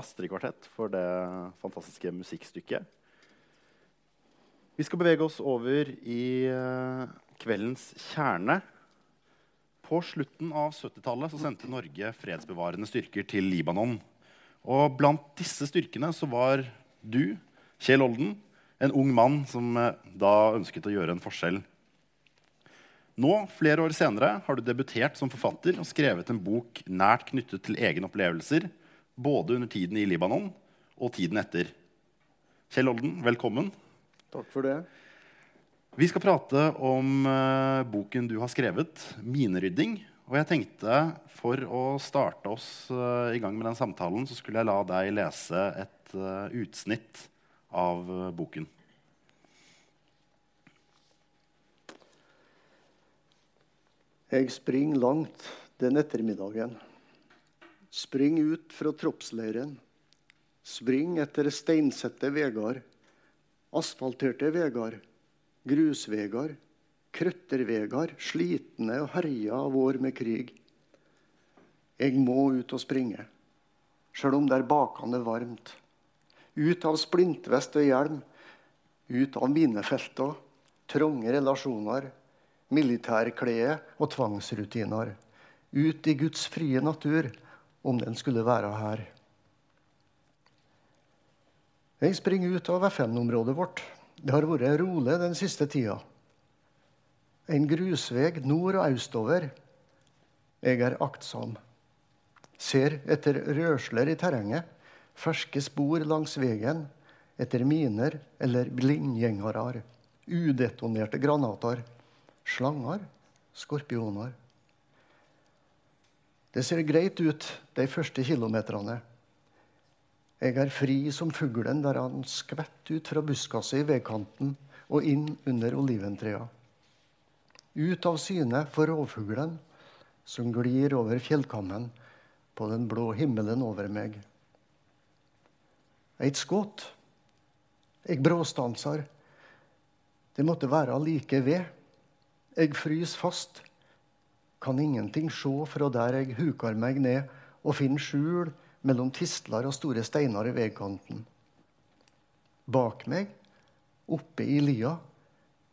Astrid Kvartett for det fantastiske musikkstykket. Vi skal bevege oss over i eh, kveldens kjerne. På slutten av 70-tallet sendte Norge fredsbevarende styrker til Libanon. Og blant disse styrkene så var du, Kjell Olden, en ung mann som eh, da ønsket å gjøre en forskjell. Nå, flere år senere, har du debutert som forfatter og skrevet en bok nært knyttet til egne opplevelser, både under tiden i Libanon og tiden etter. Kjell Olden, velkommen. Takk for det. Vi skal prate om uh, boken du har skrevet, 'Minerydding'. Og jeg tenkte for å starte oss uh, i gang med den samtalen, så skulle jeg la deg lese et uh, utsnitt av boken. Jeg springer langt den ettermiddagen. Spring ut fra troppsleiren. Spring etter steinsette veier, asfalterte veier, grusveier, krøtterveier, slitne og herja av år med krig. Jeg må ut og springe, sjøl om det er bakende varmt. Ut av splintvest og hjelm, ut av minefelter, trange relasjoner, militærklede og tvangsrutiner. Ut i Guds frie natur, om den skulle være her. Jeg springer ut av FN-området vårt. Det har vært rolig den siste tida. En grusveg nord og østover. Jeg er aktsom. Ser etter rørsler i terrenget, ferske spor langs veien, etter miner eller blindgjengere, udetonerte granater, slanger, skorpioner. Det ser greit ut de første kilometerne. Jeg er fri som fuglen der han skvetter ut fra buskaset i veikanten og inn under oliventrea. Ut av syne for rovfuglen som glir over fjellkammen på den blå himmelen over meg. Et skudd. Jeg bråstanser. Det måtte være like ved. Jeg frys fast. Kan ingenting se fra der jeg hukar meg ned og finner skjul mellom tistler og store steiner i veikanten. Bak meg, oppe i lia,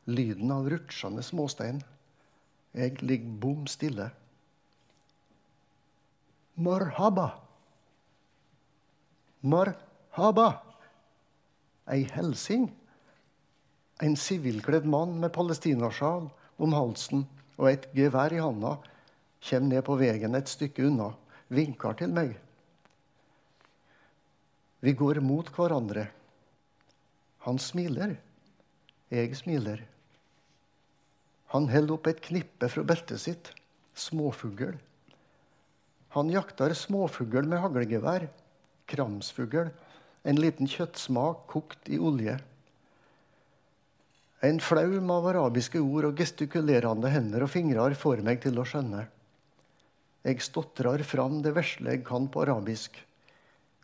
lyden av rutsjende småstein. Jeg ligger bom stille. Marhaba. Marhaba. Ei helsing. En sivilkledd mann med palestinasjal om halsen og et gevær i handa kommer ned på veien et stykke unna, vinker til meg. Vi går mot hverandre. Han smiler. Jeg smiler. Han holder opp et knippe fra beltet sitt. Småfugl. Han jakter småfugl med haglgevær. Kramsfugl. En liten kjøttsmak kokt i olje. En flaum av arabiske ord og gestikulerende hender og fingrer får meg til å skjønne. Jeg stotrer fram det vesle jeg kan på arabisk.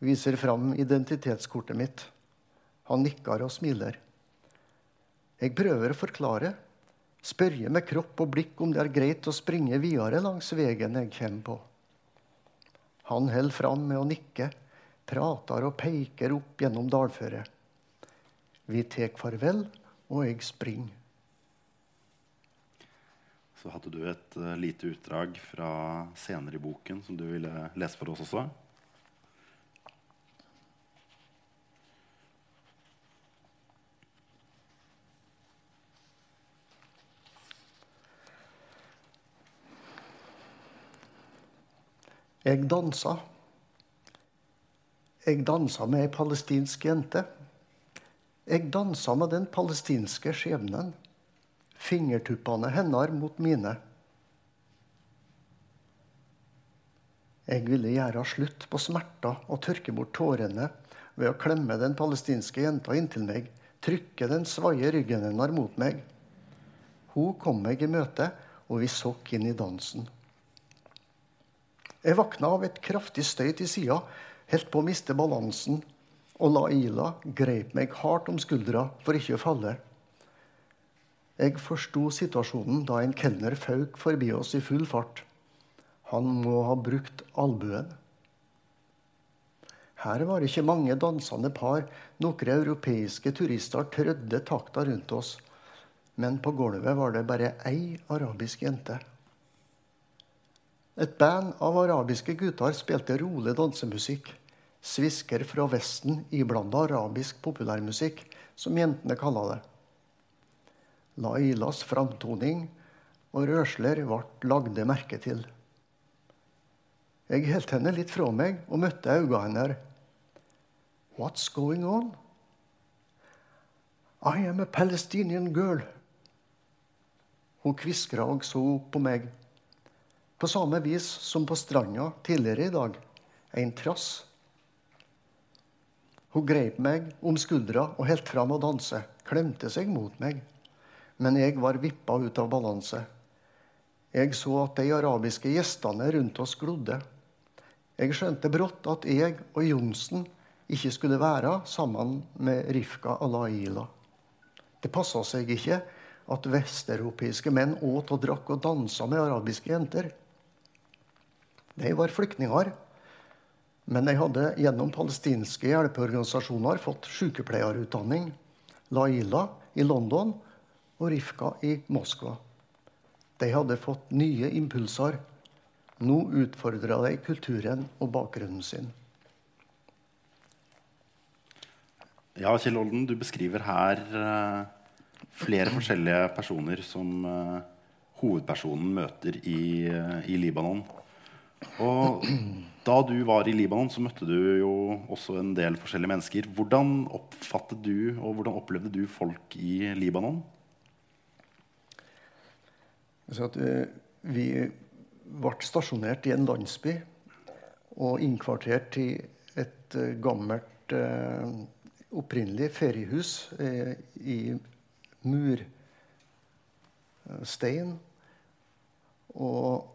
Viser fram identitetskortet mitt. Han nikker og smiler. Jeg prøver å forklare. Spørre med kropp og blikk om det er greit å springe videre langs veien jeg kommer på. Han holder fram med å nikke, prater og peker opp gjennom dalføret. Vi tar farvel og jeg springer. Så hadde du et uh, lite utdrag fra senere i boken som du ville lese for oss også. Jeg dansa. Jeg dansa med ei palestinsk jente. Jeg dansa med den palestinske skjebnen. Fingertuppene hennes mot mine. Jeg ville gjøre slutt på smerter og tørke bort tårene ved å klemme den palestinske jenta inntil meg, trykke den svaie ryggen hennes mot meg. Hun kom meg i møte, og vi sokk inn i dansen. Jeg våkna av et kraftig støy til sida, helt på å miste balansen, og Laila greip meg hardt om skuldra for ikke å falle. Jeg forsto situasjonen da en kelner fauk forbi oss i full fart. Han må ha brukt albuen. Her var det ikke mange dansende par. Noen europeiske turister trødde takta rundt oss. Men på gulvet var det bare ei arabisk jente. Et band av arabiske gutter spilte rolig dansemusikk. Svisker fra Vesten iblanda arabisk populærmusikk, som jentene kalla det. Lailas framtoning og rørsler ble lagde merke til. Jeg holdt henne litt fra meg og møtte øynene hennes. What's going on? I am a Palestinian girl. Hun kviskra og så opp på meg. På samme vis som på stranda tidligere i dag. En trass. Hun grep meg om skuldra og helt fram å danse. Klemte seg mot meg. Men jeg var vippa ut av balanse. Jeg så at de arabiske gjestene rundt oss glodde. Jeg skjønte brått at jeg og Johnsen ikke skulle være sammen med Rifka Alaila. Det passa seg ikke at vesteuropeiske menn åt og drakk og dansa med arabiske jenter. De var flyktninger, men de hadde gjennom palestinske hjelpeorganisasjoner fått sykepleierutdanning. Laila i London og Rifka i Moskva. De hadde fått nye impulser. Nå utfordra de kulturen og bakgrunnen sin. Ja, Kjell Olden, du beskriver her eh, flere forskjellige personer som eh, hovedpersonen møter i, eh, i Libanon. Og da du var i Libanon, så møtte du jo også en del forskjellige mennesker. Hvordan oppfattet du og hvordan opplevde du folk i Libanon? Eh, vi ble stasjonert i en landsby og innkvartert i et eh, gammelt eh, opprinnelig feriehus eh, i murstein. Og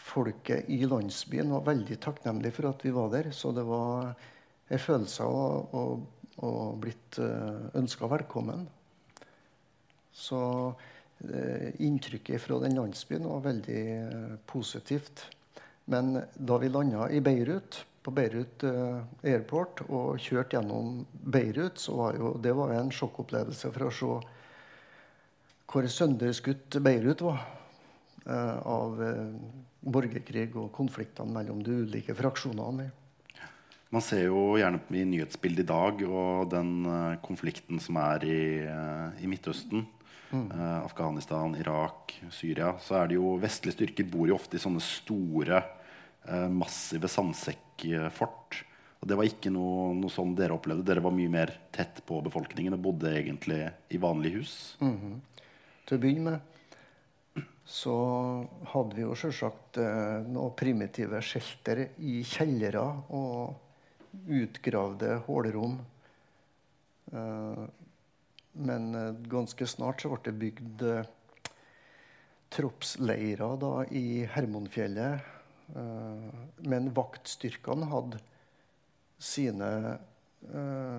folket i landsbyen var veldig takknemlige for at vi var der. Så det var en følelse av å, å blitt ønska velkommen. Så eh, inntrykket fra den landsbyen var veldig eh, positivt. Men da vi landa i Beirut, på Beirut eh, Airport og kjørte gjennom Beirut, så var jo, det var en sjokkopplevelse for å se hvor sønderskutt Beirut var av borgerkrig og konfliktene mellom de ulike fraksjonene. Man ser jo gjerne i nyhetsbildet i dag og den uh, konflikten som er i, i Midtøsten. Mm. Afghanistan, Irak, Syria. Så er det jo Vestlige styrker bor jo ofte i sånne store, massive sandsekkfort. Og det var ikke noe, noe sånn dere opplevde. Dere var mye mer tett på befolkningen og bodde egentlig i vanlige hus. Mm -hmm. Til å begynne med så hadde vi jo selvsagt eh, noen primitive shelter i kjellere og utgravde hullrom. Eh, men eh, ganske snart så ble det bygd troppsleirer i Hermonfjellet. Men vaktstyrkene hadde sine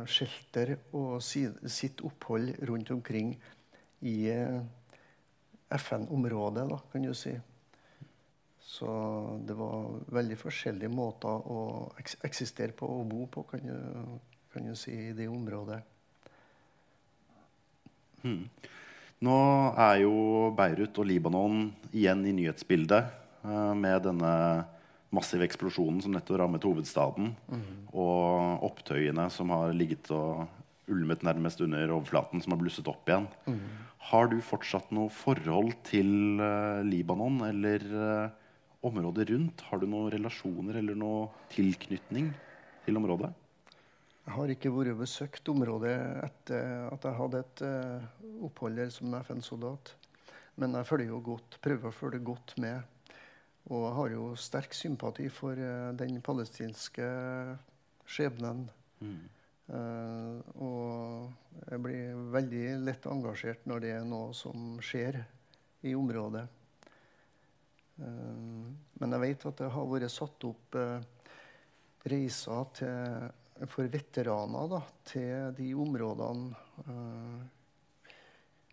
shelter og si, sitt opphold rundt omkring i eh, FN-området, da, kan du si. Så det var veldig forskjellige måter å eksistere på og bo på, kan du, kan du si, i det området. Hmm. Nå er jo Beirut og Libanon igjen i nyhetsbildet uh, med denne massive eksplosjonen som nettopp rammet hovedstaden, mm. og opptøyene som har ligget og ulmet nærmest under overflaten, som har blusset opp igjen. Mm. Har du fortsatt noe forhold til uh, Libanon eller uh, området rundt? Har du noen relasjoner eller noe tilknytning til området? Jeg har ikke vært besøkt området etter at jeg hadde et eh, opphold der som FN-soldat. Men jeg følger jo godt, prøver å følge godt med. Og jeg har jo sterk sympati for eh, den palestinske skjebnen. Eh, og jeg blir veldig lett engasjert når det er noe som skjer i området. Eh, men jeg vet at det har vært satt opp eh, reiser til, for veteraner da, til de områdene uh,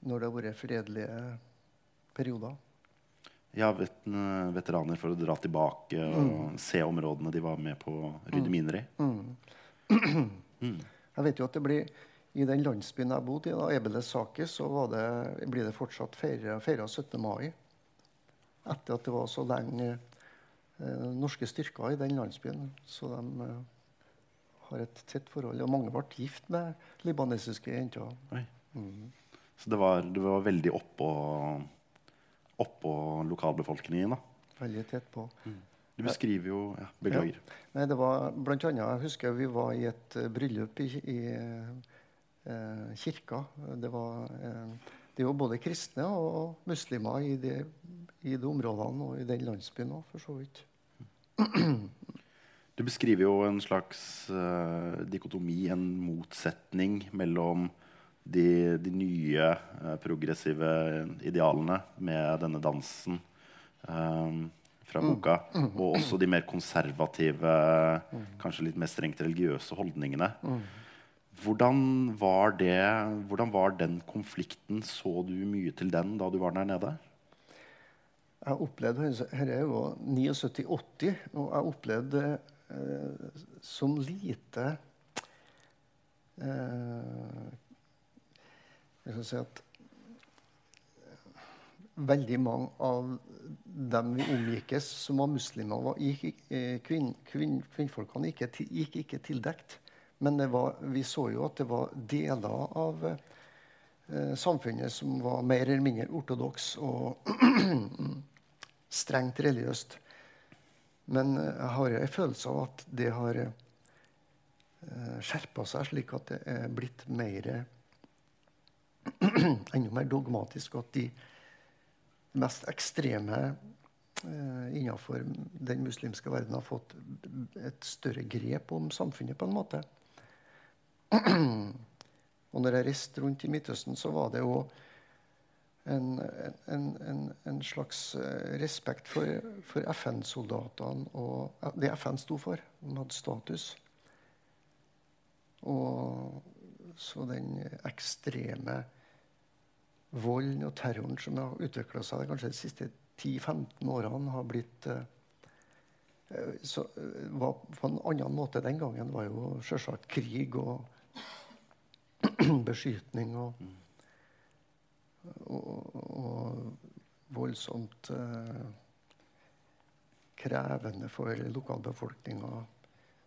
når det har vært fredelige perioder. Ja, vet, veteraner for å dra tilbake og se områdene de var med på å rydde miner i. Jeg vet jo at det blir i den landsbyen jeg bodde i, da, Ebelesake, så var det, blir det fortsatt feira 17. mai. Etter at det var så lenge eh, norske styrker i den landsbyen. Så de eh, har et tett forhold. Og mange ble gift med libanesiske jenter. Mm. Så det var, det var veldig oppå, oppå lokalbefolkningen. da. Veldig tett på. Du beskriver jo ja, Beklager. Nei, det var blant annet, Jeg husker vi var i et eh, bryllup i, i eh, kirka. Det var eh, det er jo både kristne og muslimer i de, i de områdene og i den landsbyen òg, for så vidt. Du beskriver jo en slags eh, dikotomi, en motsetning mellom de, de nye eh, progressive idealene med denne dansen eh, fra boka, og også de mer konservative, kanskje litt mer strengt religiøse holdningene. Hvordan var, det, hvordan var den konflikten? Så du mye til den da du var der nede? Jeg opplevde, Dette er jo 79-80, og jeg opplevde eh, som lite eh, Jeg skal si at veldig mange av dem vi omgikkes som var muslimer, var, gikk, eh, kvinn, kvinn, kvinnfolkene gikk, gikk ikke tildekt. Men var, vi så jo at det var deler av eh, samfunnet som var mer eller mindre ortodoks og strengt religiøst. Men eh, jeg har en følelse av at det har eh, skjerpa seg, slik at det er blitt mer enda mer dogmatisk. Og at de mest ekstreme eh, innenfor den muslimske verden har fått et større grep om samfunnet, på en måte. Og når jeg reiste rundt i Midtøsten, så var det jo en, en, en, en slags eh, respekt for, for FN-soldatene og det FN sto for. De hadde status. Og så den ekstreme volden og terroren som har utvikla seg kanskje de siste 10-15 årene, har blitt eh, eh, så, eh, var På en annen måte den gangen var jo selvsagt krig og beskytning og, og, og voldsomt krevende for lokalbefolkninga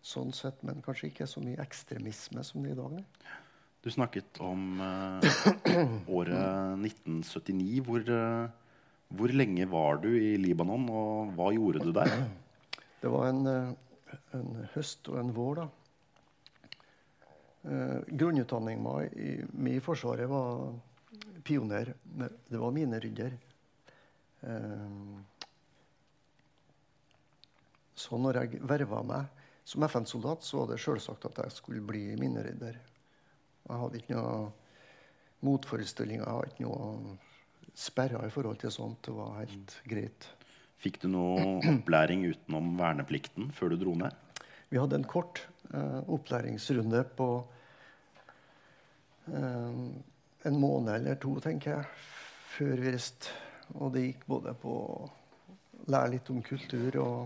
sånn sett, men kanskje ikke så mye ekstremisme som det er i dag. nei. Du snakket om eh, året 1979. Hvor, eh, hvor lenge var du i Libanon, og hva gjorde du der? Det var en, eh, en høst og en vår, da. Eh, Grunnutdanninga i, min i Forsvaret var pioner. Det var minerydder. Uh, så når jeg verva meg som FN-soldat, så var det selvsagt at jeg skulle bli minerydder. Jeg hadde ikke noe motforestillinger. Jeg hadde ikke noe sperrer i forhold til sånt. Det var helt greit. Fikk du noe opplæring utenom verneplikten før du dro ned? Vi hadde en kort eh, opplæringsrunde på eh, en måned eller to, tenker jeg, før vi reiste. Og det gikk både på å lære litt om kultur og,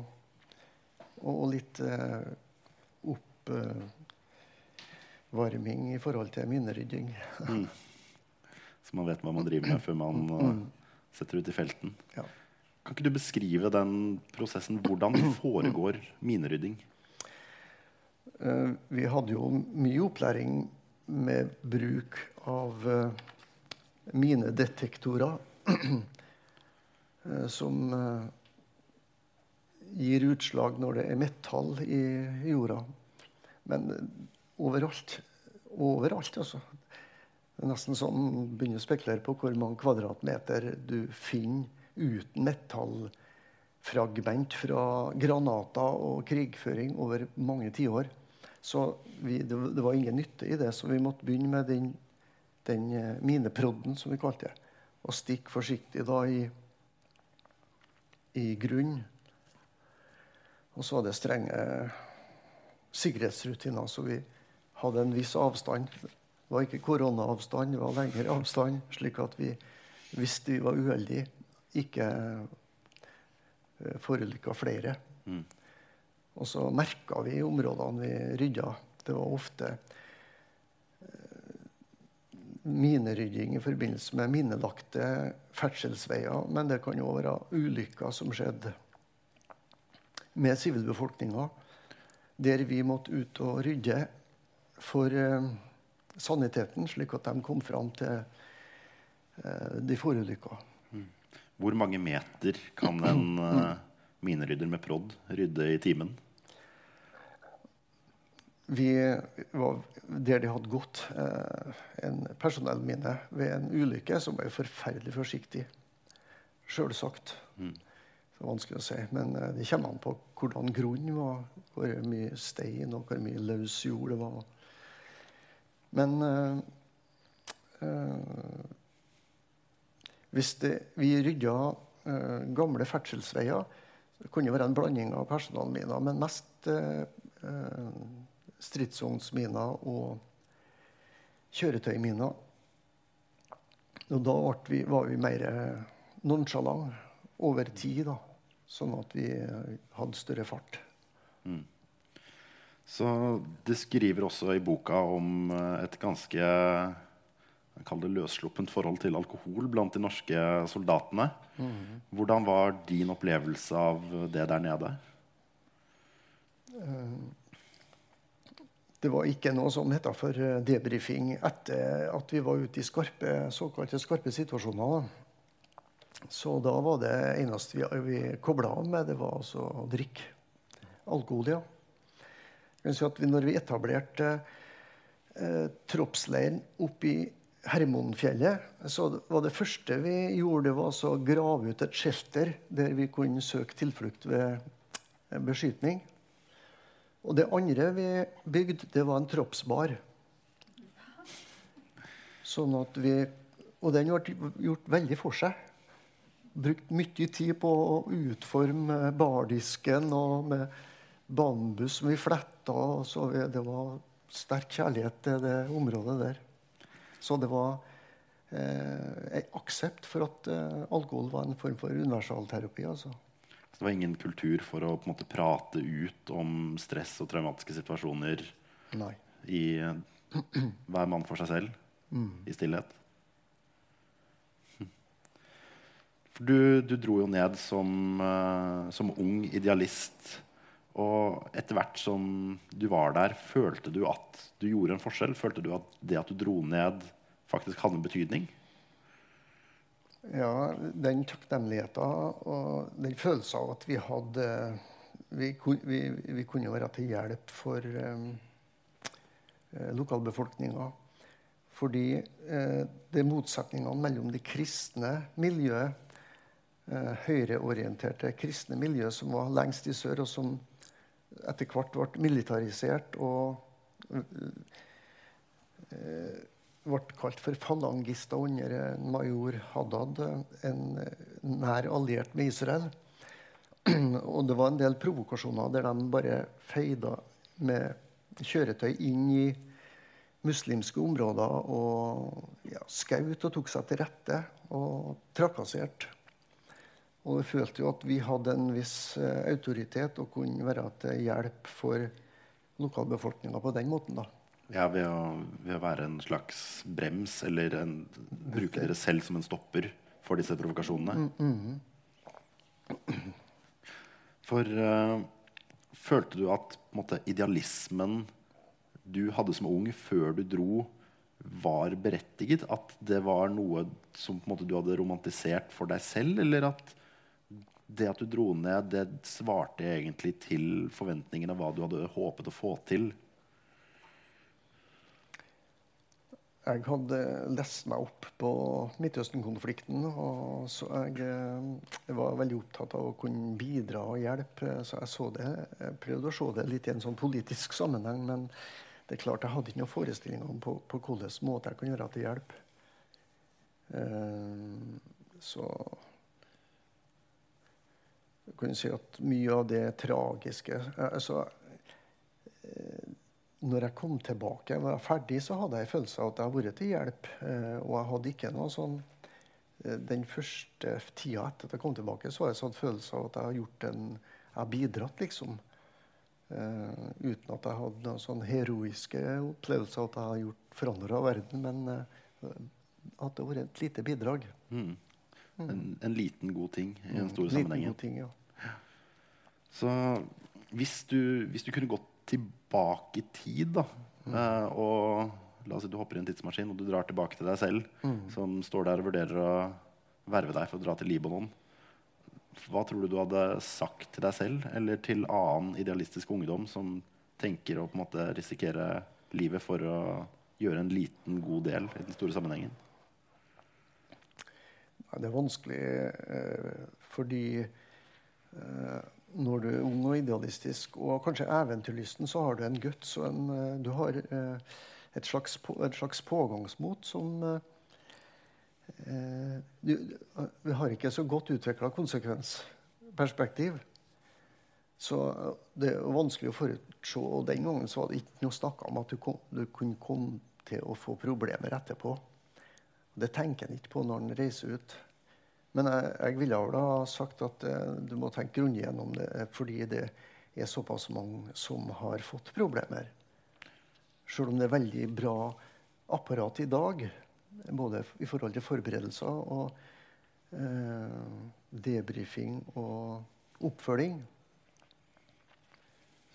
og litt eh, oppvarming i forhold til minnerydding. Så man vet hva man driver med før man eh, setter ut i felten. Ja. Kan ikke du beskrive den prosessen? Hvordan foregår minerydding? Eh, vi hadde jo mye opplæring med bruk av uh, minedetektorer. eh, som eh, gir utslag når det er metall i jorda. Men eh, overalt. Overalt, altså. Det er nesten sånn begynner å spekulere på hvor mange kvadratmeter du finner uten metallfragment fra granater og krigføring over mange tiår. Så vi, det, det, var ingen nytte i det, så vi måtte begynne med den, den eh, mineprodden, som vi kalte det. Og stikke forsiktig da i, i grunn. Og så var det strenge sikkerhetsrutiner, så vi hadde en viss avstand. Det var ikke koronaavstand, det var lengre avstand, slik at vi, hvis vi var uheldige, ikke uh, forulykka flere. Mm. Og så merka vi områdene vi rydda. Det var ofte uh, minerydding i forbindelse med minelagte ferdselsveier. Men det kan jo være ulykker som skjedde med sivilbefolkninga, der vi måtte ut og rydde for uh, saniteten, slik at de kom fram til uh, de forulykka. Mm. Hvor mange meter kan en uh, minerydder med prodd rydde i timen? Vi var der de hadde gått eh, en personellmine ved en ulykke, som var forferdelig forsiktig. Sjølsagt. Mm. Det er vanskelig å si. Men uh, det kommer an på hvordan grunnen var. Hvor mye stein og hvor mye løs jord det var. Men øh, hvis det, vi rydda øh, gamle ferdselsveier, det kunne være en blanding av personalminer, men mest stridsvognsminer og kjøretøyminer. Og da vi, var vi mer nonchalant over tid, da, sånn at vi hadde større fart. Mm. Så det skriver også i boka om eh, et ganske løssluppent forhold til alkohol blant de norske soldatene. Mm. Hvordan var din opplevelse av det der nede? Eh, det var ikke noe som het for eh, debrifing etter at vi var ute i skarpe, såkalte skarpe situasjoner. Så da var det eneste vi, vi kobla av med, det var altså å drikke alkohol. ja. Vi, når vi etablerte eh, troppsleiren oppi Hermonfjellet, så var det første vi gjorde, det var å grave ut et shelter der vi kunne søke tilflukt ved eh, beskytning. Og det andre vi bygde, det var en troppsbar. Sånn at vi, og den ble gjort veldig for seg. Brukt mye tid på å utforme bardisken og med bambus som vi fletta. Så det var sterk kjærlighet til det området der. Så det var eh, aksept for at eh, alkohol var en form for universalterapi. altså. Så det var ingen kultur for å på en måte prate ut om stress og traumatiske situasjoner Nei. i hver mann for seg selv, mm. i stillhet? For du, du, dro jo ned som, uh, som ung idealist og etter hvert som du var der, følte du at du gjorde en forskjell? Følte du at det at du dro ned, faktisk hadde en betydning? Ja, den takknemligheten og den følelsen av at vi hadde Vi, vi, vi kunne være til hjelp for um, lokalbefolkninga. Fordi eh, det er motsetningene mellom det kristne miljøet, eh, høyreorienterte kristne miljøet som var lengst i sør, og som etter hvert ble militarisert og eh, ble kalt for falangister under major Haddad, en nær alliert med Israel. Og det var en del provokasjoner der de bare feida med kjøretøy inn i muslimske områder og ja, skaut og tok seg til rette og trakasserte. Og vi følte jo at vi hadde en viss uh, autoritet og kunne være til hjelp for lokalbefolkninga på den måten. da. Ja, ved å, ved å, være en slags brems, eller en, bruke dere selv som en stopper for disse provokasjonene. Mm, mm. For uh, følte du at måte, idealismen du hadde som ung før du dro, var berettiget? At det var noe som måte, du hadde romantisert for deg selv? Eller at det at du dro ned, det svarte egentlig til forventningene av hva du hadde håpet å få til? jeg hadde lest meg opp på Midtøsten-konflikten. Og så jeg, eh, jeg, var veldig opptatt av å kunne bidra og hjelpe. Så jeg, så det, jeg prøvde å se det litt i en sånn politisk sammenheng. Men det er klart jeg hadde ikke noen forestilling om på, på hvilken måte jeg kunne gjøre til hjelp. Uh, så jeg kan si at mye av det tragiske altså, når jeg kom tilbake, var ferdig, så hadde jeg en følelse av at jeg har vært til hjelp. Eh, og jeg hadde ikke noe sånn eh, Den første tida etter at jeg kom tilbake, så var jeg sånn følelse av at jeg har gjort en Jeg har bidratt, liksom. Uh, uten at jeg hadde noen sånn heroiske opplevelser at jeg har gjort forandra verden. Men uh, at det har vært et lite bidrag. Mm. Mm. En, en, liten, god ting i den mm. store mm. sammenhengen. Ting, ja. Så hvis du, hvis du kunne gått tilbake i tid, da. Mm. Uh, og la oss si du hopper i en tidsmaskin og du drar tilbake til deg selv, mm. som står der og vurderer å verve deg for å dra til Libanon. Hva tror du du hadde sagt til deg selv eller til annen idealistisk ungdom som tenker å på en måte risikere livet for å gjøre en liten, god del i den store sammenhengen? Det er vanskelig eh, fordi eh, når du er ung og idealistisk og kanskje eventyrlysten, så har du en guts og en, eh, du har et slags, et slags pågangsmot som eh, du, Vi har ikke så godt utvikla konsekvensperspektiv. Så det er vanskelig å forutse. Og den gangen så var det ikke noe snakk om at du, kom, du kunne komme til å få problemer etterpå. Det tenker en ikke på når en reiser ut. Men jeg, jeg ville vel ha sagt at eh, du må tenke grundig gjennom det, eh, fordi det er såpass mange som har fått problemer. Selv om det er veldig bra apparat i dag, både i forhold til forberedelser og eh, debrifing og oppfølging,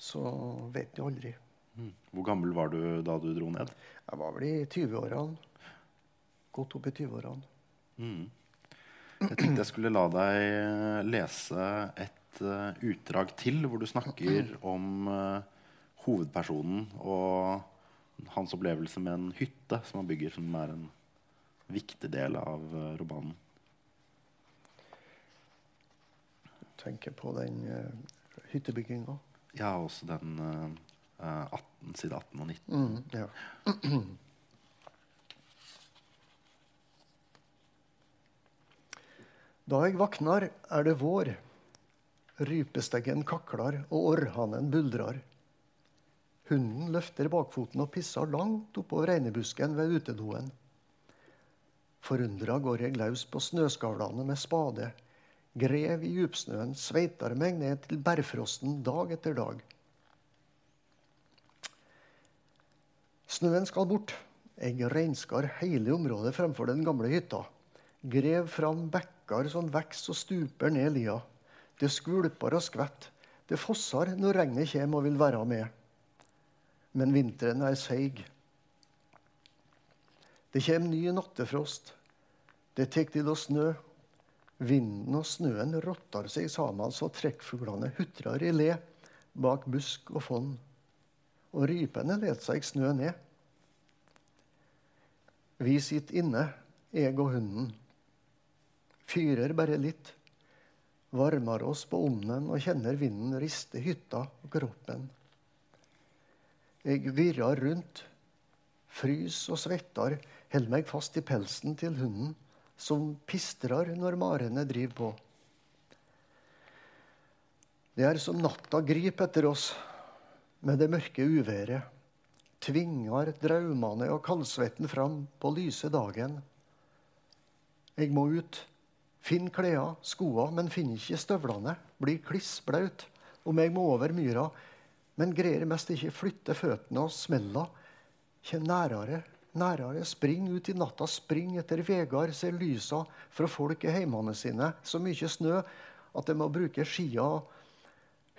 så vet du aldri. Mm. Hvor gammel var du da du dro ned? Jeg var vel i 20-årene. Godt opp i 20-årene. Mm. Jeg tenkte jeg skulle la deg eh, lese et uh, utdrag til hvor du snakker om uh, hovedpersonen og hans opplevelse med en hytte som han bygger, som er en viktig del av uh, romanen. Tenker på den uh, hyttebygginga? Ja, også den 18, side 18 og 19. Mm, ja. Da jeg vaknar, er det vår. Rypesteggen kakler, og orrhannen buldrar. Hunden løfter bakfoten og pisser langt oppover reinebusken ved utedoen. Forundra går jeg løs på snøskavlene med spade. Grev i djupsnøen, sveitar meg ned til bærfrosten dag etter dag. Snøen skal bort. Jeg reinskar hele området fremfor den gamle hytta. Grev fram bekk bekker som vokser og stuper ned lia. Det skvulper og skvetter. Det fosser når regnet kommer og vil være med. Men vinteren er seig. Det kommer ny nattefrost. Det tar til å snø. Vinden og snøen rotter seg sammen så trekkfuglene hutrer i le bak busk og fonn. Og rypene let seg snø ned. Vi sitter inne, jeg og hunden. Fyrer bare litt. Varmer oss på ovnen og kjenner vinden riste hytta og kroppen. Jeg virrer rundt, frys og svetter, holder meg fast i pelsen til hunden, som pistrer når marene driver på. Det er som natta griper etter oss med det mørke uværet. Tvinger draumene og kaldsvetten fram på lyse dagen. Jeg må ut. Finn klær, skoene, men finner ikke støvlene. Blir kliss blaut. Om jeg må over myra, men greier mest ikke flytte føttene og smella. Kjem nærere, nærere. Spring ut i natta, spring etter vegar, ser lysa fra folk i heimene sine. Så mye snø at de må bruke skia.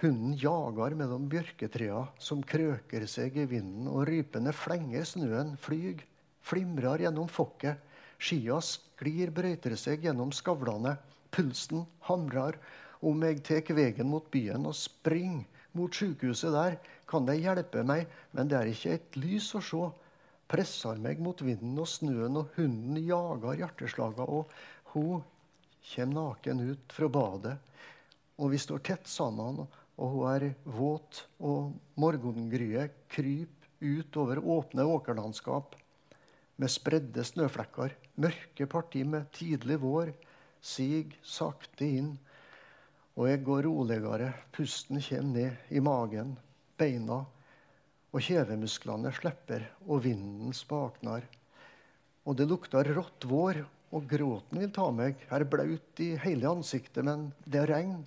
Hunden jager mellom bjørketrea som krøker seg i vinden, og rypene flenger snøen, flyg, flimrer gjennom fokket. Skia sklir, brøyter seg gjennom skavlene. Pulsen hamrer. Om jeg tar veien mot byen og springer mot sykehuset der, kan de hjelpe meg, men det er ikke et lys å se presser meg mot vinden og snøen, og hunden jager hjerteslaga, og hun kommer naken ut fra badet. Og vi står tett sammen, og hun er våt, og morgengryet kryper ut over åpne åkerlandskap med spredde snøflekker. Mørke parti med tidlig vår sig sakte inn. Og jeg går roligere. Pusten kommer ned i magen, beina og kjevemusklene slipper, og vinden spakner. Og det lukter rått vår, og gråten vil ta meg. Jeg er blaut i hele ansiktet, men det er regn.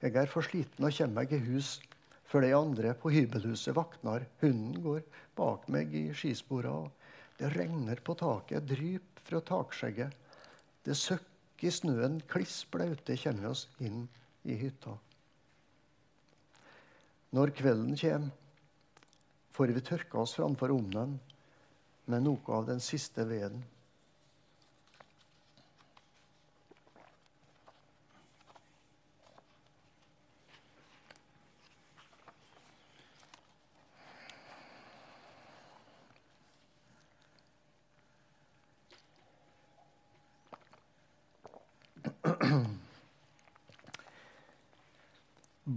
Jeg er for sliten og kommer meg i hus før de andre på hybelhuset våkner. Hunden går bak meg i skispora. Det regner på taket, dryp fra takskjegget. Det søkker i snøen, kliss blaute, kommer vi oss inn i hytta. Når kvelden kommer, får vi tørka oss framfor ovnen med noe av den siste veden.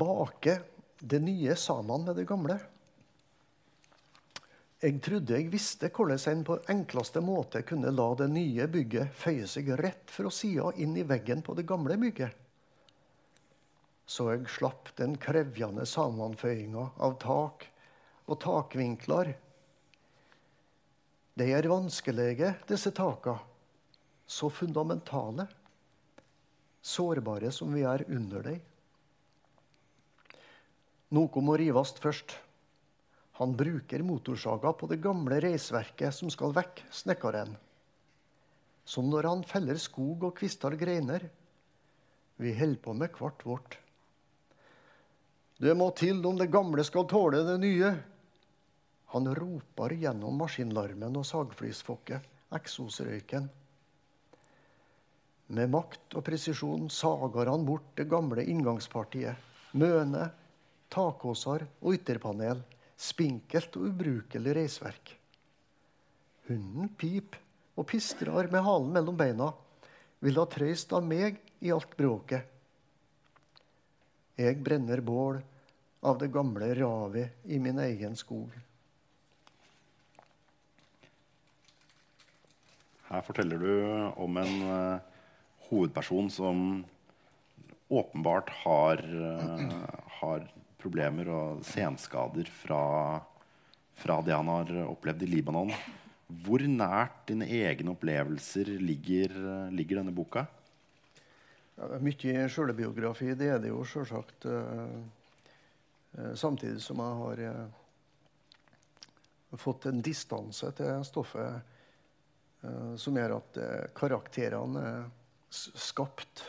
Bake det nye sammen med det gamle. Jeg trodde jeg visste hvordan en på enkleste måte kunne la det nye bygget føye seg rett fra sida inn i veggen på det gamle bygget. Så jeg slapp den krevjende sammenføyinga av tak og takvinkler. De er vanskelige, disse taka. Så fundamentale. Sårbare som vi er under dem. Noe må rives først. Han bruker motorsaga på det gamle reisverket som skal vekk snekkeren. Som når han feller skog og kvister greiner. Vi holder på med hvert vårt. Det må til om det gamle skal tåle det nye. Han roper gjennom maskinlarmen og sagflisfokket, eksosrøyken. Med makt og presisjon sager han bort det gamle inngangspartiet. Møne, takåser og ytterpanel spinkelt og ubrukelig reisverk. Hunden pip og pistrer med halen mellom beina, vil ha trøyst av meg i alt bråket. Jeg brenner bål av det gamle ravet i min egen skog. Her forteller du om en uh, hovedperson som åpenbart har, uh, har problemer og senskader fra, fra, det han har opplevd i Libanon. Hvor nært dine egne opplevelser ligger, ligger denne boka? Ja, mye sjølbiografi, det er det jo sjølsagt. Uh, uh, samtidig som jeg har uh, fått en distanse til stoffet som gjør at karakterene er skapt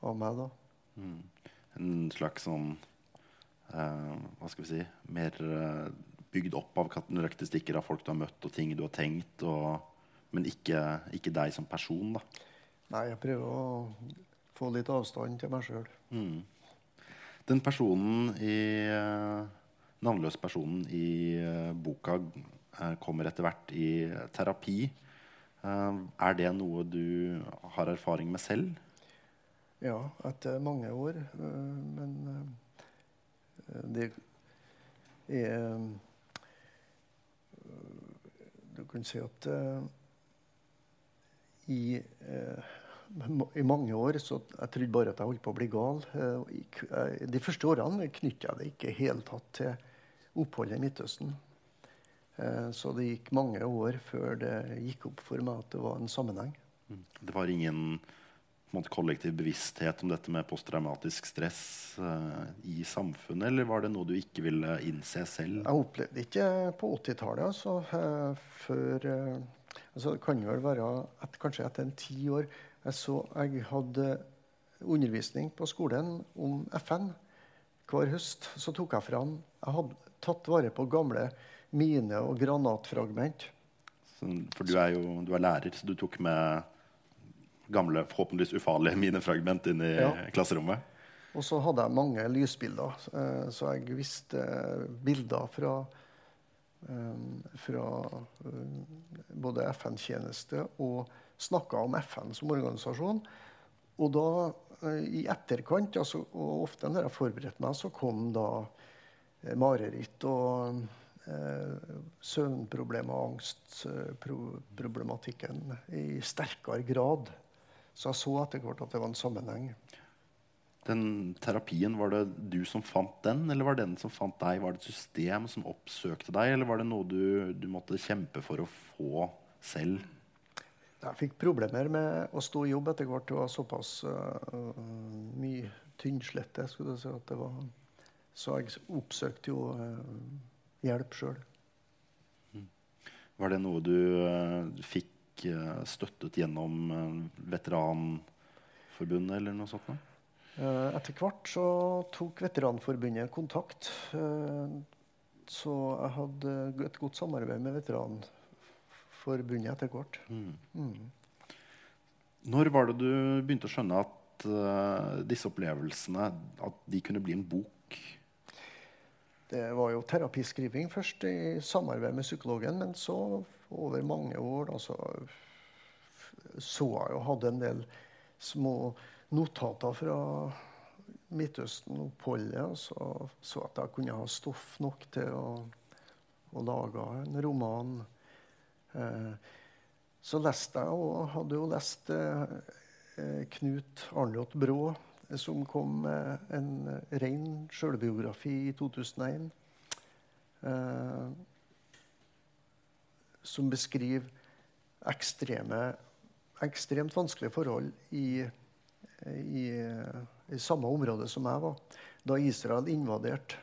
av meg. da. Mm en slags sånn uh, Hva skal vi si Mer uh, bygd opp av karakteristikker av folk du har møtt, og ting du har tenkt, og, men ikke, ikke, deg som person, da. Nei, jeg prøver å få litt avstand til meg sjøl. Mm. Den personen i uh, navnløse personen i boka kommer etter hvert i terapi. er det noe du har erfaring med selv? Ja, etter mange år. Eh, men eh, det er eh, Du kan si at i, i mange år så Jeg trodde bare at jeg holdt på å bli gal. De første årene knytta jeg det ikke i hele tatt til oppholdet i Midtøsten. Så det gikk mange år før det gikk opp for meg at det var en sammenheng. Mm. Det var ingen måte, kollektiv bevissthet om dette med posttraumatisk stress uh, i samfunnet, eller var det noe du ikke ville innse selv? Jeg opplevde ikke på 80-tallet, altså. Uh, før uh, altså, Det kan vel være at kanskje etter en ti år. Jeg, så, jeg hadde undervisning på skolen om FN. Hver høst så tok jeg fram Jeg hadde tatt vare på gamle mine- og granatfragment. for du er jo du er lærer, så du tok med gamle, forhåpentligvis ufarlige minefragment inn i ja. klasserommet. Og så hadde jeg mange lysbilder, eh, så jeg visste bilder fra eh, fra eh, både FN-tjeneste og snakka om FN som organisasjon. Og da, i etterkant, altså, og ofte når jeg forberedte meg, så kom da mareritt og eh, søvnproblemer og angstproblematikken i sterkere grad. Så jeg så etter hvert at det var en sammenheng. Den terapien, var det du som fant den, eller var det den som fant deg? Var det et system som oppsøkte deg, eller var det noe du, du måtte kjempe for å få selv? Jeg fikk problemer med å stå i jobb etter hvert. Det var såpass uh, mye tynnslette. skulle jeg si at det var. Så jeg oppsøkte jo uh, hjelp sjøl. Var det noe du uh, fikk uh, støttet gjennom uh, Veteranforbundet eller noe sånt? Noe? Uh, etter hvert så tok Veteranforbundet kontakt. så jeg hadde et godt samarbeid med Veteranforbundet etter hvert. Mm. Mm. Når var det du begynte å skjønne at disse opplevelsene at de kunne bli en bok? Det var jo terapiskriving først i samarbeid med psykologen, men så over mange år da, så, så jeg jo hadde en del små notater fra Midtøsten-oppholdet. Og så, så at jeg kunne ha stoff nok til å, å lage en roman. Eh, så leste jeg, og hadde jo lest eh, Knut Arnljot Brå som kom med en ren sjølbiografi i 2001. Eh, som beskriver ekstreme, ekstremt vanskelige forhold i, i, i, samme område som jeg var, da Israel invaderte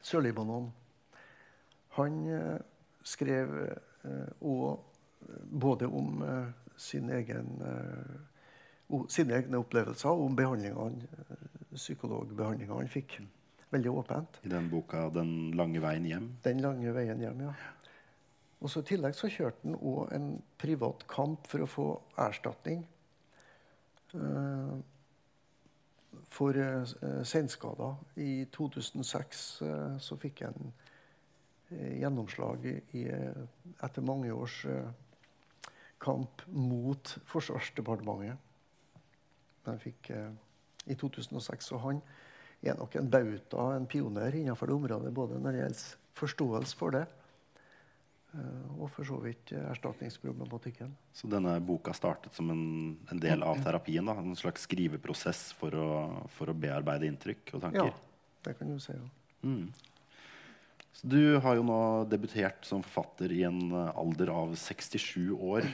Sør-Libanon. Han eh, skrev òg både om eh, sin egen sine egne opplevelser om psykologbehandlinga han fikk. Veldig åpent. I den boka 'Den lange veien hjem'? Den lange veien hjem, ja. Og så I tillegg så kjørte han òg en privat kamp for å få erstatning uh, for uh, senskader. I 2006 uh, så fikk han gjennomslag i, etter mange års kamp mot Forsvarsdepartementet han fikk eh, i 2006. Og han er nok en bauta, en pioner innenfor det området, både når det gjelder forståelse for det, eh, og for så vidt erstatningsproblematikken. Så denne boka startet som en, en del av terapien? Da? En slags skriveprosess for å, for å bearbeide inntrykk og tanker? Ja, det kan du si. ja. Mm. Så du har jo nå debutert som forfatter i en alder av 67 år.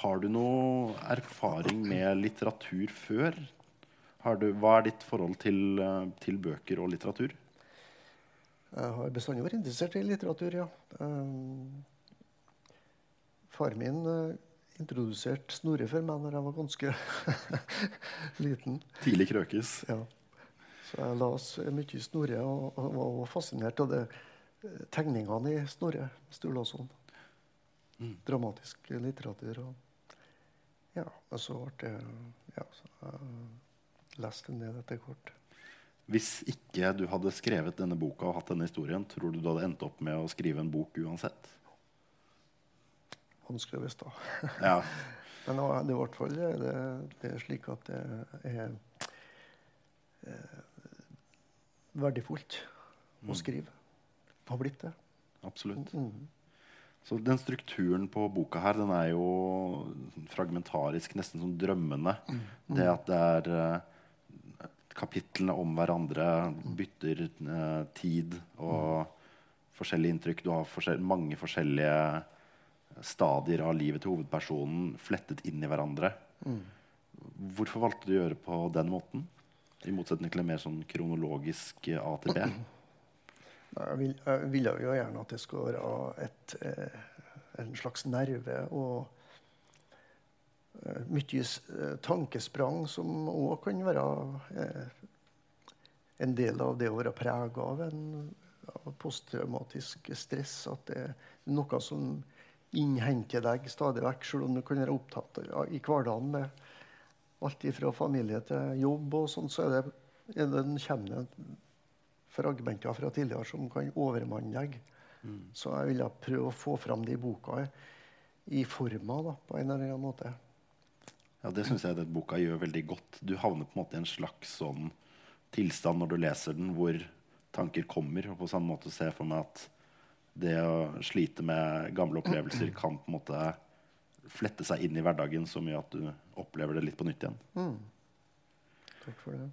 Har du noe erfaring med litteratur før? Du, hva er ditt forhold til, eh, til, bøker og litteratur? Jeg har bestandig vært interessert i litteratur, ja. Um, far min uh, introduserte Snorre for meg når jeg var ganske liten. Tidlig krøkes. Ja. Så jeg leste mye Snorre og, og, var fascinert av det, tegningene i Snorre Sturlason. Mm. Dramatisk litteratur. Og, ja, og så ble det ja, så jeg leste ned etter hvert. Hvis ikke du hadde skrevet denne boka og hatt denne historien, tror du du hadde endt opp med å skrive en bok uansett? Vanskelig å vite. Ja. Men det er i hvert fall det, det er slik at det er er verdifullt å mm. Det Har blitt det. Absolutt. Mm. Så den strukturen på boka her, den er jo fragmentarisk, nesten som drømmende. Mm. Det at det er uh, kapitlene om hverandre bytter tid og forskjellige inntrykk. Du har forskjell mange forskjellige stadier av livet til hovedpersonen flettet inn i hverandre. Mm. Hvorfor valgte du å gjøre på den måten? I motsetning til en mer sånn kronologisk A til B? Jeg, vil, jo gjerne at det skulle være et, eh, en slags nerve og eh, mye eh, tankesprang som òg kan være en del av det å være prega av en posttraumatisk stress. At det er noe som innhenter deg stadig vekk, selv om du kan være opptatt i hverdagen med alt fra familie til jobb, og sånn, så er det, er det, kommer det fragmenter fra tidligere som kan overmanne deg. Så jeg ville prøve å få fram de boka i forma da, på en eller annen måte. Ja, Det syns jeg den boka gjør veldig godt. Du havner på en måte i en slags sånn tilstand når du leser den, hvor tanker kommer. Og på samme måte ser jeg for meg at det å slite med gamle opplevelser kan på en måte flette seg inn i hverdagen så mye at du opplever det litt på nytt igjen. Takk for det.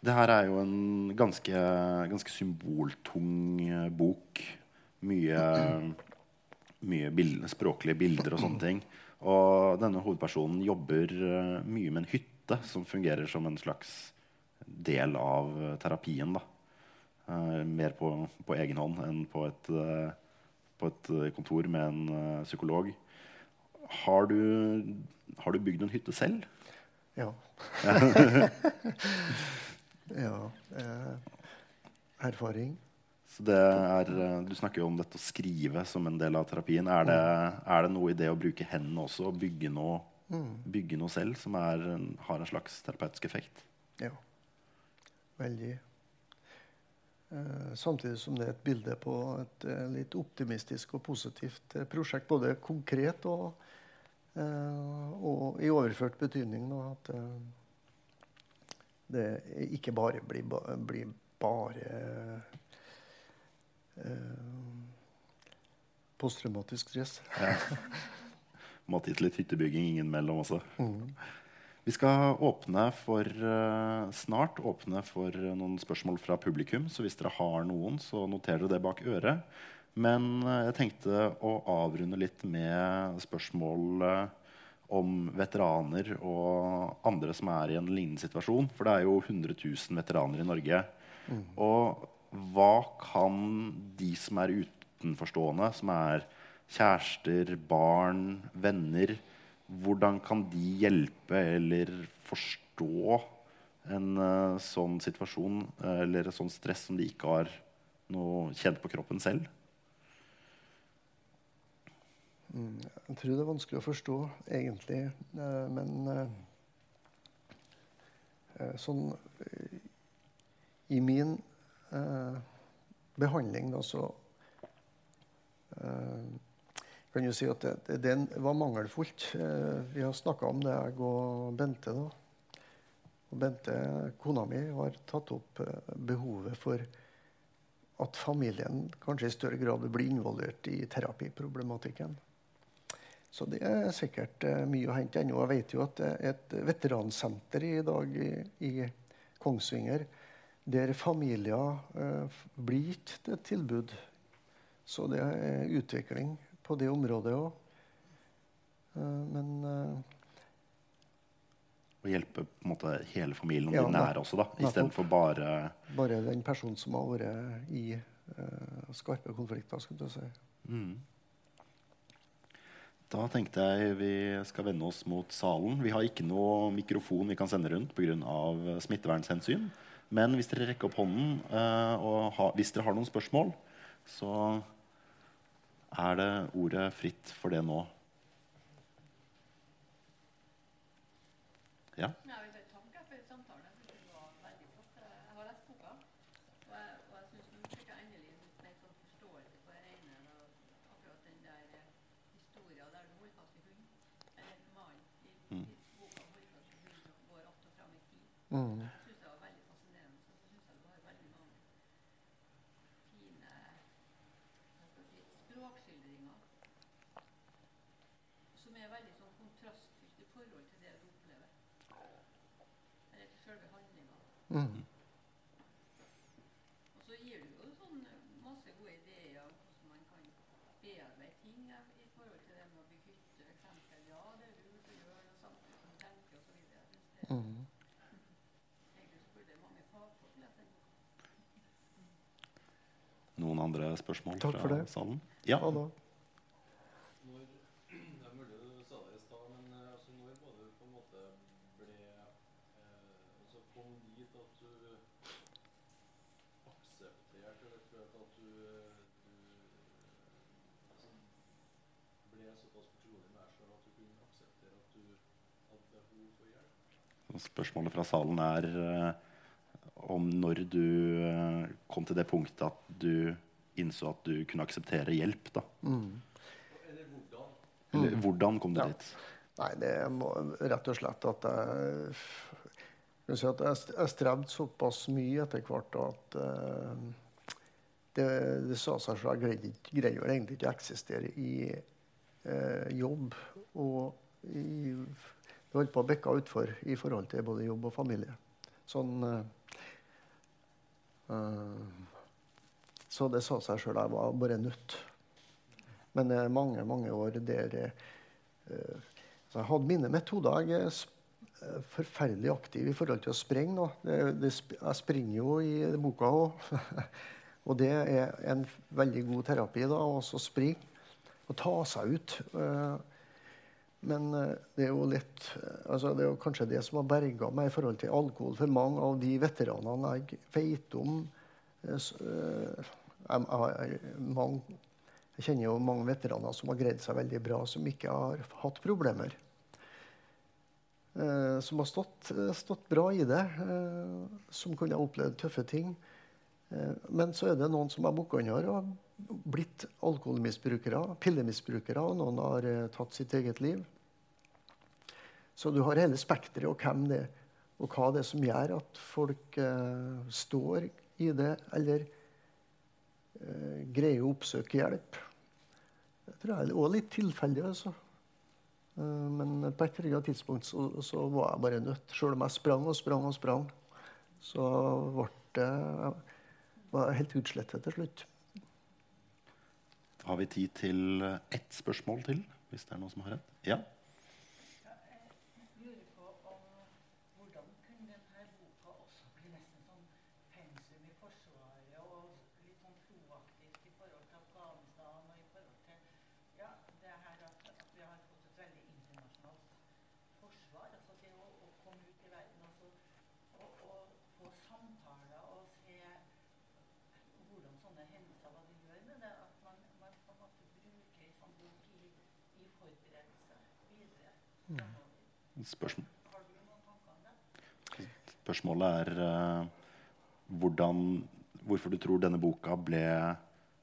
Det her er jo en ganske, ganske symboltung eh, bok. Mye, mye bild, språklige bilder og sånne ting. Og denne hovedpersonen jobber eh, mye med en hytte som fungerer som en slags del av terapien. da. Eh, mer på, på egen hånd enn på et, eh, på et eh, kontor med en psykolog. Har du, har du bygd en hytte selv? Ja. ja. Eh, erfaring. Så det er, du snakker jo om dette å skrive som en del av terapien. Er det, er det noe i det å bruke hendene også, og bygge noe, bygge noe selv, som er, har en slags terapeutisk effekt? Ja. Veldig. Eh, samtidig som det er et bilde på et eh, litt optimistisk og positivt eh, prosjekt. Både konkret og, og i overført betydning. At det ikke bare blir, blir bare posttraumatisk stress. Måtte til litt hyttebygging innimellom også. Vi skal åpne for eh, snart åpne for eh, noen spørsmål fra publikum. Så hvis dere har noen, så noterer dere det bak øret. Men eh, jeg tenkte å avrunde litt med spørsmål om veteraner og andre som er i en lignende situasjon. For det er jo 100 000 veteraner i Norge. Og hva kan de som er utenforstående, som er kjærester, barn, venner Hvordan kan de hjelpe eller forstå en uh, sånn situasjon eh, eller et sånt stress som de ikke har noe kjent på kroppen selv? Jeg tror det er vanskelig å forstå, egentlig. Eh, men sånn I min eh, behandling, da, så kan jo si at det, det, var mangelfullt. Eh, vi har snakka om det, jeg og Bente. da. Og Bente, kona mi, har tatt opp eh, behovet for at familien kanskje i større grad blir involvert i terapiproblematikken. Så det er sikkert eh, mye å hente ennå. Jeg vet jo at det er et veteransenter i dag i, i Kongsvinger der familier eh, blir gitt et tilbud. Så det er utvikling på det området òg. men eh, Å hjelpe på en måte hele familien og Ja, de nære også, da, istedenfor bare bare den personen som har vært i eh, skarpe konflikter, skulle jeg si. Mm. Da tenkte jeg vi skal vende oss mot salen. Vi har ikke noe mikrofon vi kan sende rundt pga. smittevernhensyn. Men hvis dere rekker opp hånden, eh, og ha, hvis dere har noen spørsmål, så er det ordet fritt for det nå. Ja. Ja, jeg vil bare takke for samtalen. Jeg synes det var veldig flott. Jeg har lest boka, og jeg, og jeg synes nå fikk jeg endelig litt mer sånn forståelse for det ene. Da, akkurat den der eh, historien der du holder fast i hund, eller mannen i, i boka holder fast i hund og går att og fram i tid. Mm. Jeg synes det var veldig fascinerende. Så synes jeg du har veldig mange fine hva skal jeg si, språkskildringer som er veldig sånn kontrastfylt i forhold til det du opplever. Eller til selve handlinga. Mm. Og så gir du jo sånn eh, masse gode ideer om hvordan man kan bearbeide ting eh, i forhold til det med å bygge hytte, eksempel. Ja, det er lurt å gjøre det samtidig som du tenker og så videre. Jeg synes det Mm. egentlig så burde mange fagfolk lese den Noen andre spørsmål Takk for fra salen? Ja. Ja, da. Når, det er mulig du sa det i stad, men eh, altså, når var du på en måte ble eh, altså kom dit at du aksepterte rett og slett at du, du altså, ble såpass fortrolig med deg sjøl at du kunne akseptere at du hadde behov for hjelp? Og Spørsmålet fra salen er eh, om når du eh, kom til det punktet at du innså at du kunne akseptere hjelp? da? Eller hvordan? Eller hvordan kom du Ja. dit? Nei, det må rett og slett at jeg si at jeg, jeg strevde såpass mye etter hvert at uh, det, det sa seg selv. Jeg greide, ikke- greide jo egentlig ikke å eksistere i uh, jobb. Og i, det holdt på å bikke utfor i forhold til både jobb og familie. Sånn eh, Så det sa seg sjøl. Jeg var bare nødt. Men det er mange, mange år der så jeg hadde mine metoder. Jeg er forferdelig aktiv i forhold til å springe. jeg springer jo i boka òg. og det er en veldig god terapi. da, å springe og ta seg ut. Eh, Men eh, det er jo litt eh, altså Det er jo kanskje det som har berga meg i forhold til alkohol. For mange av de veteranene jeg vet om eh, jeg, kjenner jo mange veteraner som har greid seg veldig bra, som ikke har hatt problemer. Som har stått, stått bra i det, som kunne ha opplevd tøffe ting. Men så er det noen som har bukka under blitt alkoholmisbrukere, pillemisbrukere, og noen har eh, tatt sitt eget liv. Så du har hele spekteret og hvem det er, og hva det er som gjør at folk eh, står i det, eller eh, greier å oppsøke hjelp. Jeg tror jeg er også litt tilfeldig. altså. Eh, Men på et eller annet tidspunkt så, så var jeg bare nødt. Selv om jeg sprang og sprang og sprang, så ble det var helt utslettet til slutt. Har vi tid til ett spørsmål til? Hvis det er noen som har et? Ja? lurer på om hvordan kunne denne boka også bli nesten sånn pensum i Forsvaret og litt sånn proaktivt i forhold til Afghanistan og i forhold til ja, det her at, at vi har fått et veldig internasjonalt forsvar. Altså det å, å komme ut i verden altså, og, og få samtaler og se hvordan sånne hendelser hva de gjør med det. At man, man på en måte bruker en sånn bok i, i forberedelse videre. fremover. Spørsmål. Spørsmålet er uh, hvordan, hvorfor du tror denne boka ble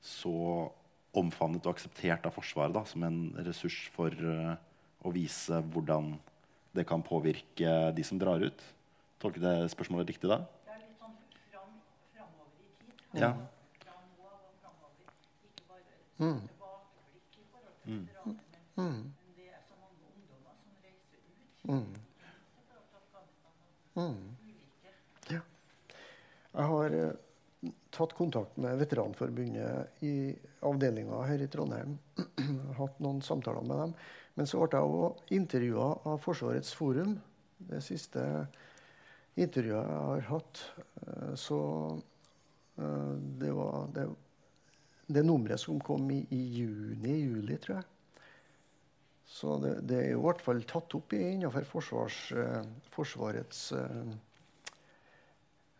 så omfavnet og akseptert av Forsvaret da, som en ressurs for uh, å vise hvordan det kan påvirke de som drar ut. Tolker det spørsmålet riktig da? Det er litt sånn fram, framover i tid. Ja. Fra nå og framover. Ikke bare sånt tilbakeblikk i forhold til veteraner, men, men det er så mange ungdommer som Mm. Og ulike. Jeg har uh, tatt kontakt med Veteranforbundet i avdelinga her i Trondheim. hatt noen samtaler med dem. Men så ble jeg òg intervjua av Forsvarets forum. Det siste intervjuet jeg har hatt. Uh, Så uh, det var det, det nummeret som kom i, i juni-juli, tror jeg. Så det, det er i hvert fall tatt opp i- innenfor forsvars, eh, Forsvarets eh,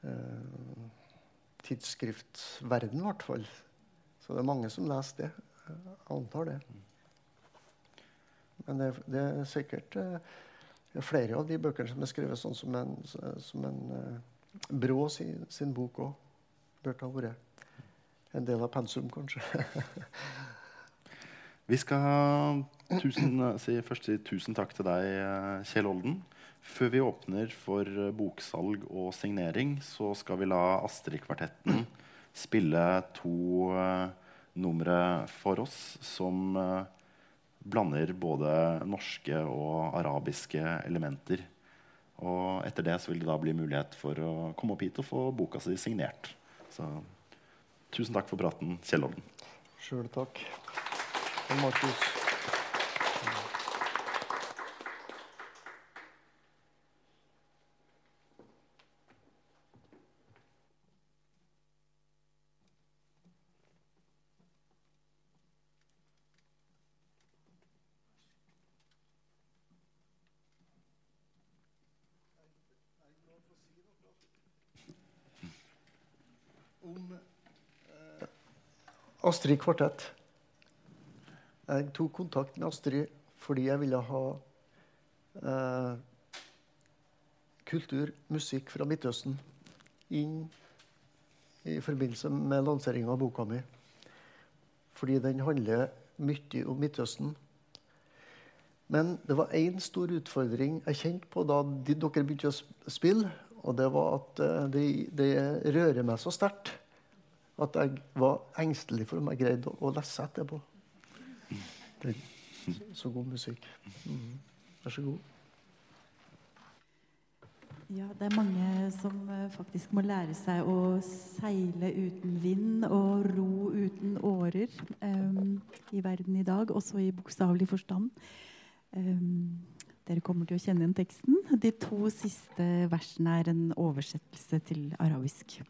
eh, tidsskriftverden, i hvert fall. Så det er mange som leser det. Jeg antar det. Men det, det er sikkert eh, det er flere av de bøkene som er skrevet sånn som en, som en eh, Brå sin, sin bok òg. Burde ha vært en del av pensum, kanskje. Vi skal tusen, si, først si tusen takk til deg, eh, Kjell Olden. Før vi åpner for eh, boksalg og signering, så skal vi la Astrid-kvartetten spille to uh, numre for oss som uh, blander både norske og arabiske elementer. Og etter det så vil det da bli mulighet for å komme opp hit og få boka si signert. Så tusen takk for praten, Kjell Olden. Sjøl takk. Og Markus. Eh, Astrid Kvartett. Jeg tok kontakt med Astrid fordi jeg ville ha eh, kultur, musikk fra Midtøsten inn i forbindelse med lanseringa av boka mi. fordi den handler mye om Midtøsten. Men det var én stor utfordring jeg kjente på da de, dere begynte å spille. Og det var at eh, det, det rører meg så sterkt at jeg var engstelig for om jeg greide å, å lese etterpå. Det er så, god musikk. Mm. Vær så god. Ja, det er mange som eh, faktisk må lære seg å seile uten vind og ro uten årer um, i verden i dag, også i bokstavelig forstand. Um, dere kommer til å kjenne igjen teksten. De to siste versene er en oversettelse til arabisk.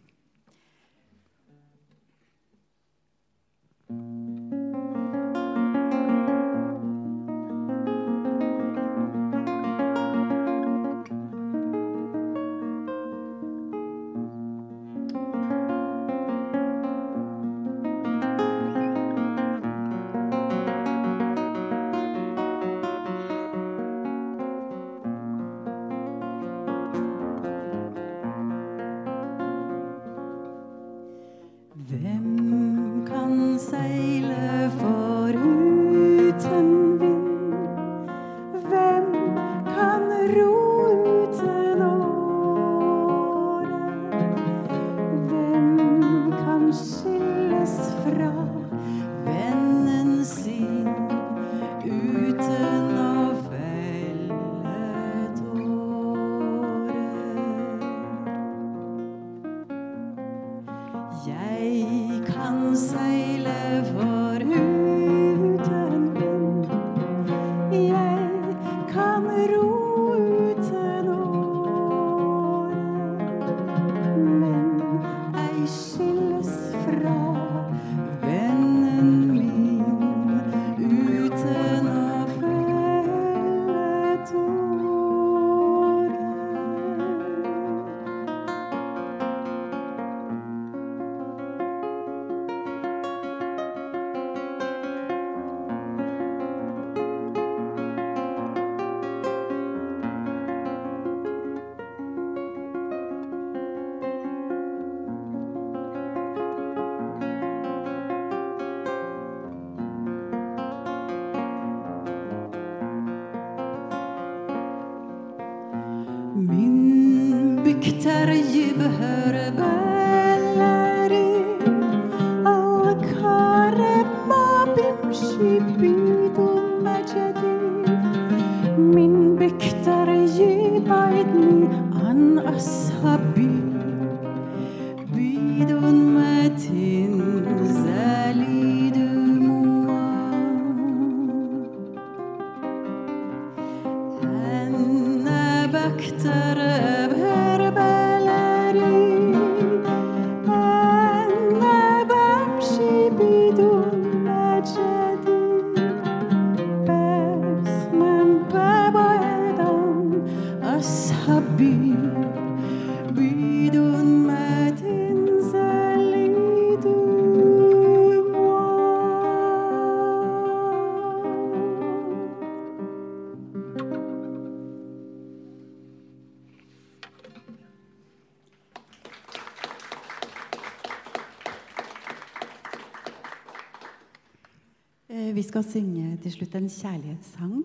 Til slutt en kjærlighetssang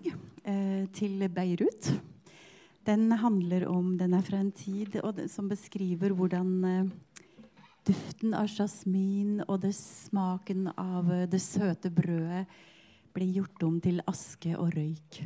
eh, til Beirut. Den handler om Den er fra en tid det, som beskriver hvordan eh, duften av jasmin og det smaken av eh, det søte brødet blir gjort om til aske og røyk.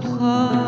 和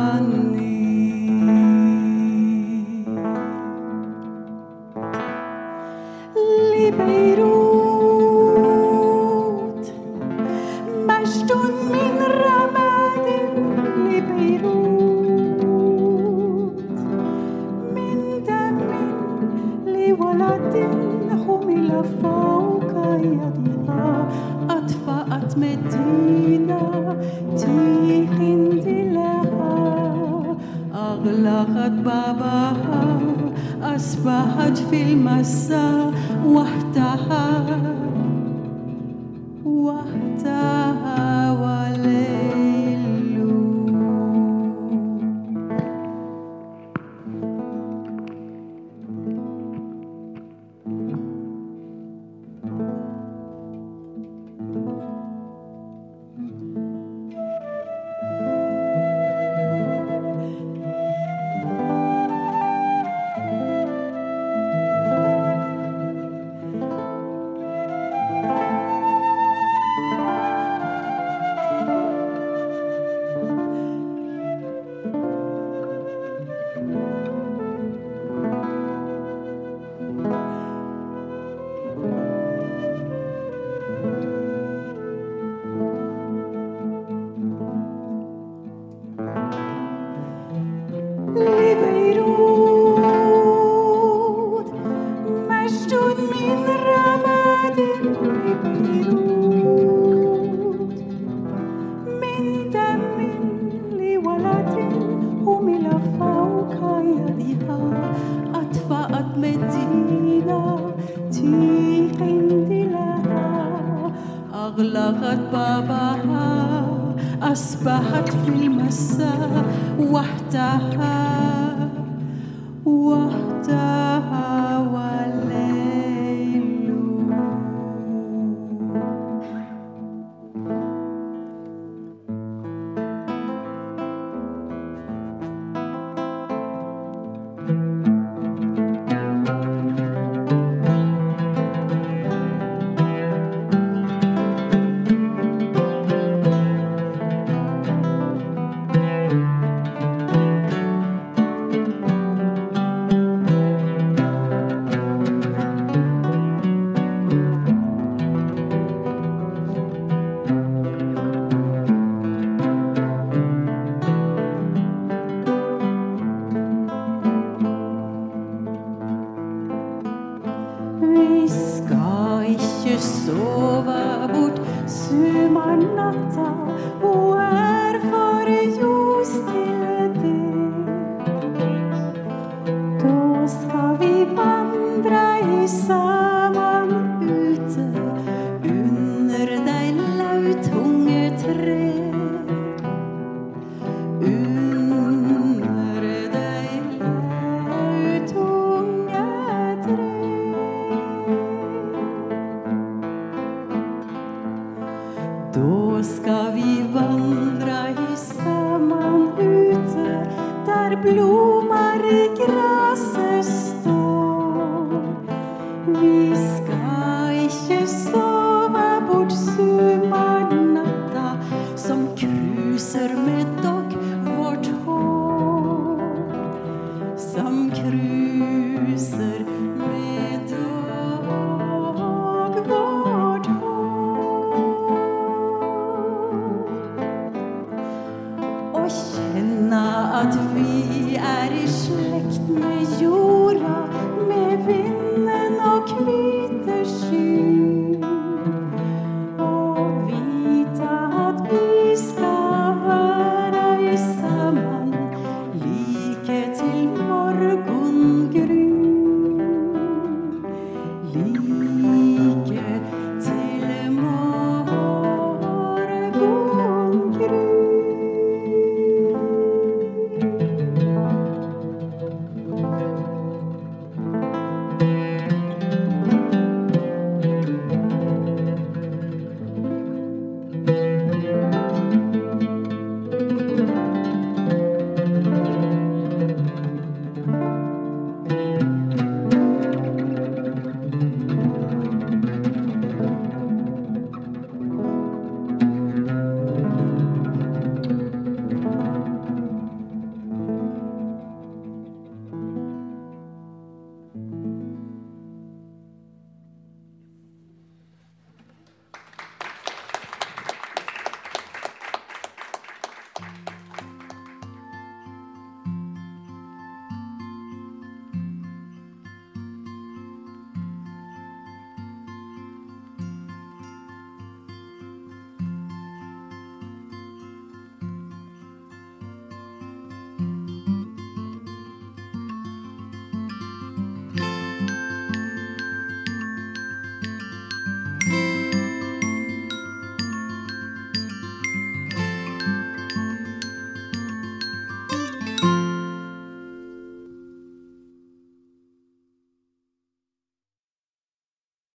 أصبحت في المساء وحدها وحدها.